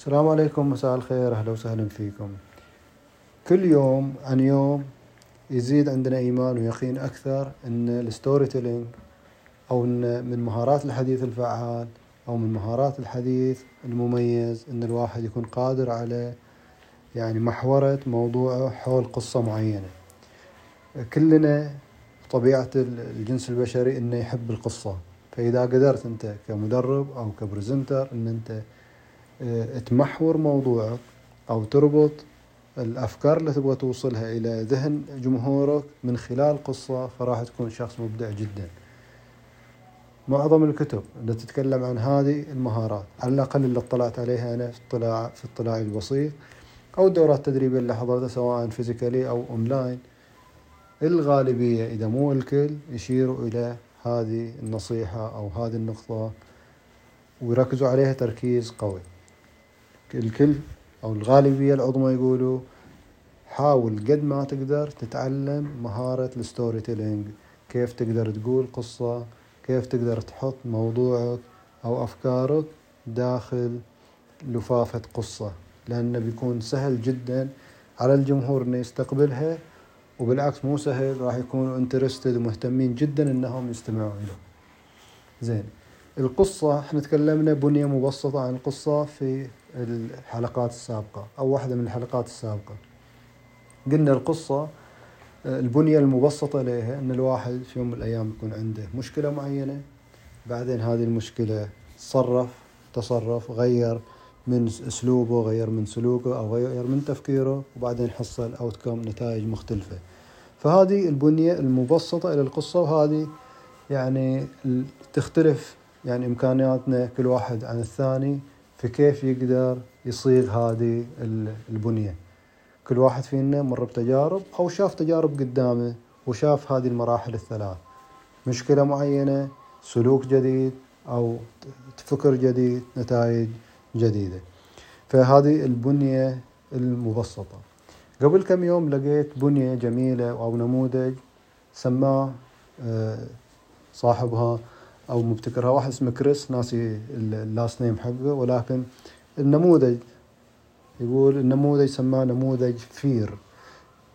السلام عليكم مساء الخير أهلا وسهلا فيكم. كل يوم عن يوم يزيد عندنا إيمان ويقين أكثر إن ال storytelling أو إن من مهارات الحديث الفعال أو من مهارات الحديث المميز إن الواحد يكون قادر على يعني محورة موضوعه حول قصة معينة. كلنا طبيعة الجنس البشري إنه يحب القصة. فإذا قدرت أنت كمدرب أو ك presenter أنت آه، تمحور موضوعك أو تربط الأفكار اللي تبغى توصلها إلى ذهن جمهورك من خلال قصة فراح تكون شخص مبدع جدا. معظم الكتب اللي تتكلم عن هذه المهارات على الأقل اللي اطلعت عليها أنا في اطلاع في اطلاعي البسيط أو الدورات التدريبية اللي حضرتها سواء physically أو أونلاين الغالبية إذا مو الكل يشيروا إلى هذه النصيحة أو هذه النقطة ويركزوا عليها تركيز قوي. الكل أو الغالبية العظمى يقولوا حاول قد ما تقدر تتعلم مهارة ال storytelling. كيف تقدر تقول قصة كيف تقدر تحط موضوعك أو أفكارك داخل لفافة قصة لأنه بيكون سهل جدا على الجمهور إنه يستقبلها وبالعكس مو سهل راح يكونوا انترستد ومهتمين جدا إنهم يستمعوا له. زين. القصة إحنا تكلمنا بنية مبسطة عن القصة في الحلقات السابقة أو واحدة من الحلقات السابقة. قلنا القصة البنية المبسطة لها أن الواحد في يوم من الأيام يكون عنده مشكلة معينة بعدين هذه المشكلة صرف تصرف غير من أسلوبه غير من سلوكه أو غير من تفكيره وبعدين حصل اوتكم نتائج مختلفة. فهذه البنية المبسطة إلى القصة وهذه يعني تختلف يعني إمكانياتنا كل واحد عن الثاني في كيف يقدر يصيغ هذه البنية. كل واحد فينا مر بتجارب أو شاف تجارب قدامه وشاف هذه المراحل الثلاث. مشكلة معينة سلوك جديد أو فكر جديد نتائج جديدة. فهذه البنية المبسطة. قبل كم يوم لقيت بنية جميلة أو نموذج سماه آه، صاحبها أو مبتكرها واحد اسمه كريس ناسي ال last name حقه ولكن النموذج يقول النموذج سماه نموذج FEAR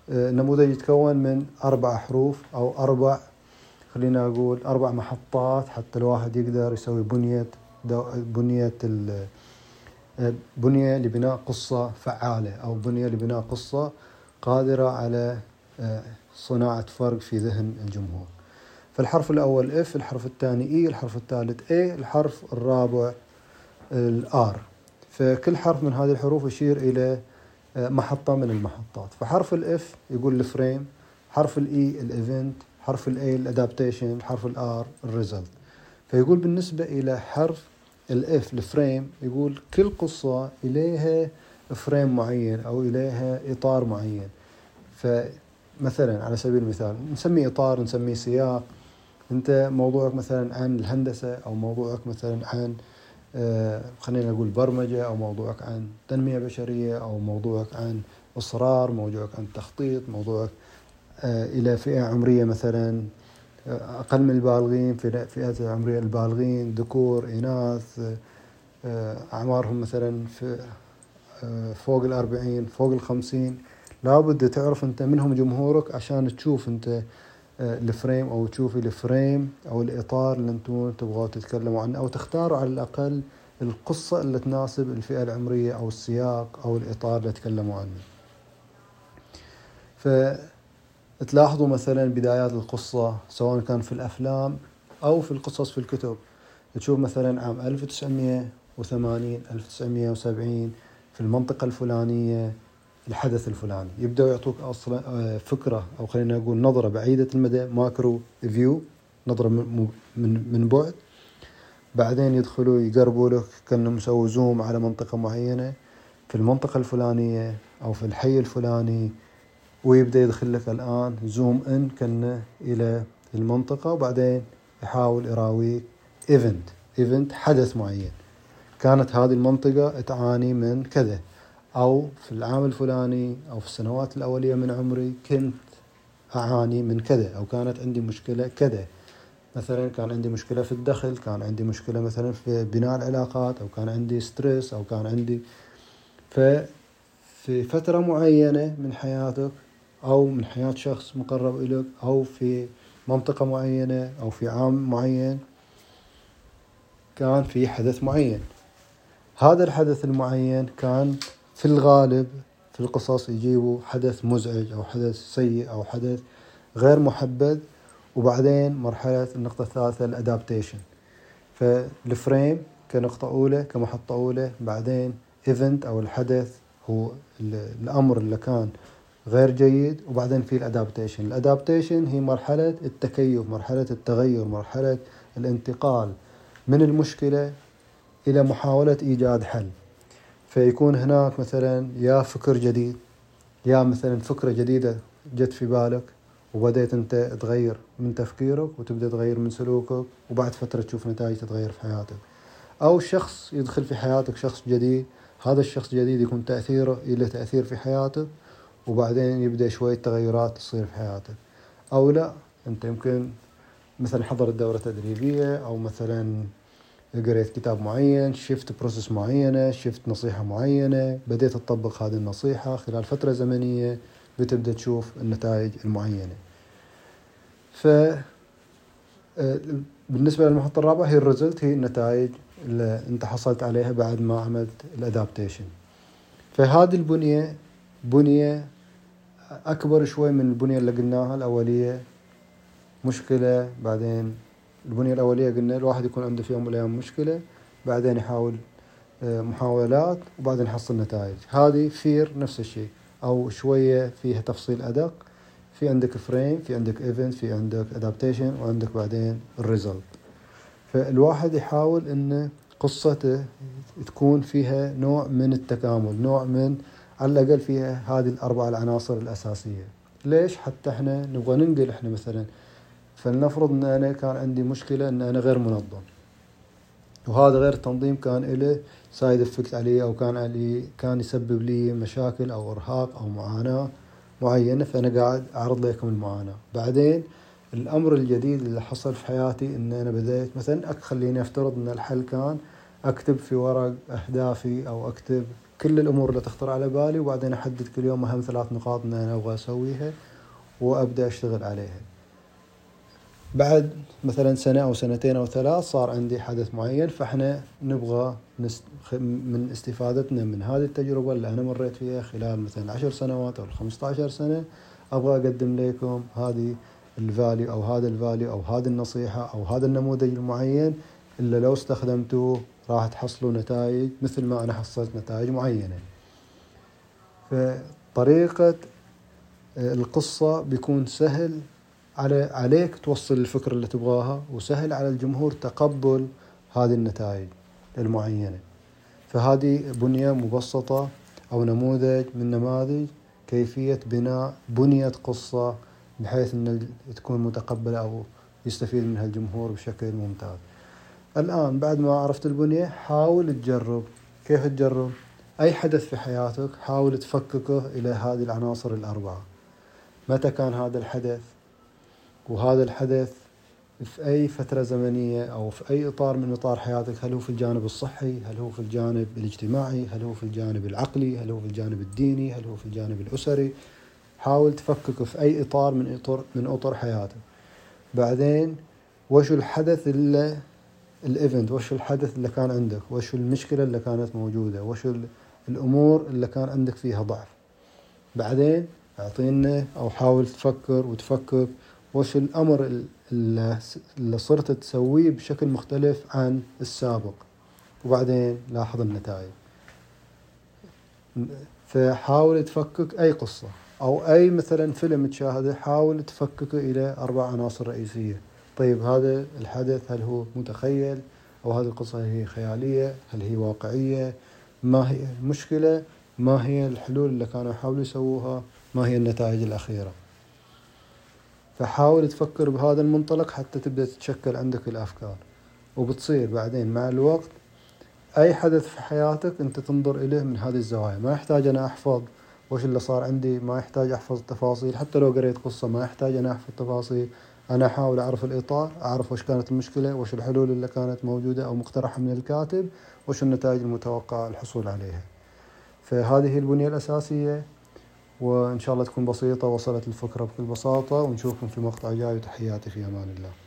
النموذج يتكون من أربع حروف أو أربع خلينا أقول أربع محطات حتى الواحد يقدر يسوي بنية بنية بنية لبناء قصة فعالة أو بنية لبناء قصة قادرة على آه، صناعة فرق في ذهن الجمهور. فالحرف الأول F الحرف الثاني E الحرف الثالث A الحرف الرابع ال R. فكل حرف من هذه الحروف يشير إلى آه، محطة من المحطات. فحرف ال F يقول ال frame حرف ال E ال event حرف ال A ال adaptation حرف ال R ال result فيقول بالنسبة إلى حرف ال F ال frame يقول كل قصة إليها frame معين أو إليها إطار معين. فمثلا على سبيل المثال نسميه إطار نسميه سياق انت موضوعك مثلا عن الهندسة أو موضوعك مثلا عن آه، خلينا نقول برمجة أو موضوعك عن تنمية بشرية أو موضوعك عن إصرار موضوعك عن تخطيط موضوعك آه، إلى فئة عمرية مثلا آه، أقل من البالغين في فئات العمريه البالغين ذكور إناث أعمارهم مثلا في فوق الأربعين فوق الخمسين. لابد تعرف أنت منهم جمهورك عشان تشوف أنت الفريم أو تشوفي الفريم أو الإطار اللي أنتم تبغوا تتكلموا عنه أو تختاروا على الأقل القصة اللي تناسب الفئة العمرية أو السياق أو الإطار اللي تكلموا عنه. فتلاحظوا مثلا بدايات القصة سواء كان في الأفلام أو في القصص في الكتب. تشوف مثلا عام 1980 1970 في المنطقة الفلانية الحدث الفلاني. يبدأوا يعطوك أصلا آه، فكرة أو خلينا نقول نظرة بعيدة المدى macro view نظرة من من بعد. بعدين يدخلوا يقربوا لك كأنهم مسوي zoom على منطقة معينة في المنطقة الفلانية أو في الحي الفلاني ويبدأ يدخل لك الآن zoom in كأنه إلى المنطقة. وبعدين يحاول يراويك event event حدث معين. كانت هذه المنطقة تعاني من كذا. أو في العام الفلاني أو في السنوات الأولية من عمري كنت أعاني من كذا أو كانت عندي مشكلة كذا. مثلا كان عندي مشكلة في الدخل كان عندي مشكلة مثلا في بناء العلاقات أو كان عندي ستريس أو كان عندي ففي فترة معينة من حياتك أو من حياة شخص مقرب إليك أو في منطقة معينة أو في عام معين كان في حدث معين. هذا الحدث المعين كان في الغالب في القصص يجيبوا حدث مزعج أو حدث سيء أو حدث غير محبذ وبعدين مرحلة النقطة الثالثة ال adaptation فال frame كنقطة أولى كمحطة أولى بعدين event أو الحدث هو الأمر اللي كان غير جيد وبعدين في ال adaptation ال adaptation هي مرحلة التكيف مرحلة التغير مرحلة الانتقال من المشكلة إلى محاولة إيجاد حل. فيكون هناك مثلا يا فكر جديد يا مثلا فكرة جديدة جت في بالك وبدأت أنت تغير من تفكيرك وتبدأ تغير من سلوكك وبعد فترة تشوف نتائج تتغير في حياتك. أو شخص يدخل في حياتك شخص جديد هذا الشخص الجديد يكون تأثيره له تأثير في حياتك وبعدين يبدأ شوية تغيرات تصير في حياتك. أو لا أنت يمكن مثلا حضرت دورة تدريبية أو مثلا قريت كتاب معين شفت process معينة شفت نصيحة معينة بديت تطبق هذه النصيحة خلال فترة زمنية بتبدأ تشوف النتائج المعينة. ف آه، بالنسبة للمحطة الرابعة هي ال result هي النتائج اللي أنت حصلت عليها بعد ما عملت ال adaptation فهذه البنية بنية أكبر شوي من البنية اللي قلناها الأولية. مشكلة بعدين البنية الأولية قلنا الواحد يكون عنده في يوم من الأيام مشكلة بعدين يحاول آه، محاولات وبعدين يحصل نتائج. هذه FEAR نفس الشيء أو شوية فيها تفصيل أدق. في عندك frame في عندك event في عندك adaptation وعندك بعدين ال result فالواحد يحاول إن قصته تكون فيها نوع من التكامل نوع من على الأقل فيها هذه الأربع العناصر الأساسية. ليش حتى إحنا نبغى ننقل إحنا مثلا فلنفرض إن أنا كان عندي مشكلة إن أنا غير منظم. وهذا غير التنظيم كان له side effect علي أو كان علي كان يسبب لي مشاكل أو إرهاق أو معاناة معينة فأنا قاعد أعرض لكم المعاناة. بعدين الأمر الجديد اللي حصل في حياتي إن أنا بديت مثلا خليني أفترض إن الحل كان أكتب في ورق أهدافي أو أكتب كل الأمور اللي تخطر على بالي وبعدين أحدد كل يوم أهم ثلاث نقاط إن أنا أبغى أسويها وأبدأ أشتغل عليها. بعد مثلا سنة أو سنتين أو ثلاث صار عندي حدث معين فإحنا نبغى. من استفادتنا من هذه التجربة اللي أنا مريت فيها خلال مثلا عشر سنوات أو خمسة عشر سنة أبغى أقدم لكم هذه ال value أو هذا ال value أو هذه النصيحة أو هذا النموذج المعين اللي لو استخدمتوه راح تحصلوا نتائج مثل ما أنا حصلت نتائج معينة فطريقة القصة بيكون سهل على عليك توصل الفكرة اللي تبغاها وسهل على الجمهور تقبل هذه النتائج المعينة. فهذه بنية مبسطة أو نموذج من نماذج كيفية بناء بنية قصة بحيث أن تكون متقبلة أو يستفيد منها الجمهور بشكل ممتاز. الآن بعد ما عرفت البنية حاول تجرب. كيف تجرب؟ أي حدث في حياتك حاول تفككه إلى هذه العناصر الأربعة. متى كان هذا الحدث؟ وهذا الحدث في أي فترة زمنية أو في أي إطار من إطار حياتك هل هو في الجانب الصحي؟ هل هو في الجانب الاجتماعي؟ هل هو في الجانب العقلي؟ هل هو في الجانب الديني؟ هل هو في الجانب الأسري؟ حاول تفكك في أي إطار من إطار من أطر حياتك. بعدين وش الحدث اللي الإيفنت؟ وش الحدث اللي كان عندك؟ وش المشكلة اللي كانت موجودة؟ وش الأمور اللي كان عندك فيها ضعف؟ بعدين اعطينا أو حاول تفكر وتفكك وش الأمر اللي صرت تسويه بشكل مختلف عن السابق. وبعدين لاحظ النتائج. فحاول تفكك أي قصة أو أي مثلا فيلم تشاهده حاول تفككه إلى أربع عناصر رئيسية. طيب هذا الحدث هل هو متخيل؟ أو هذه القصة هي خيالية؟ هل هي واقعية؟ ما هي المشكلة؟ ما هي الحلول اللي كانوا يحاولوا يسووها؟ ما هي النتائج الأخيرة؟ فحاول تفكر بهذا المنطلق حتى تبدأ تتشكل عندك الأفكار. وبتصير بعدين مع الوقت أي حدث في حياتك أنت تنظر إليه من هذه الزوايا. ما يحتاج أنا أحفظ وش اللي صار عندي ما يحتاج أحفظ التفاصيل. حتى لو قريت قصة ما يحتاج أنا أحفظ التفاصيل. أنا أحاول أعرف الإطار أعرف وش كانت المشكلة وش الحلول اللي كانت موجودة أو مقترحة من الكاتب وش النتائج المتوقعة الحصول عليها. فهذه البنية الأساسية. وإن شاء الله تكون بسيطة وصلت الفكرة بكل بساطة ونشوفكم في مقطع جاي وتحياتي في أمان الله.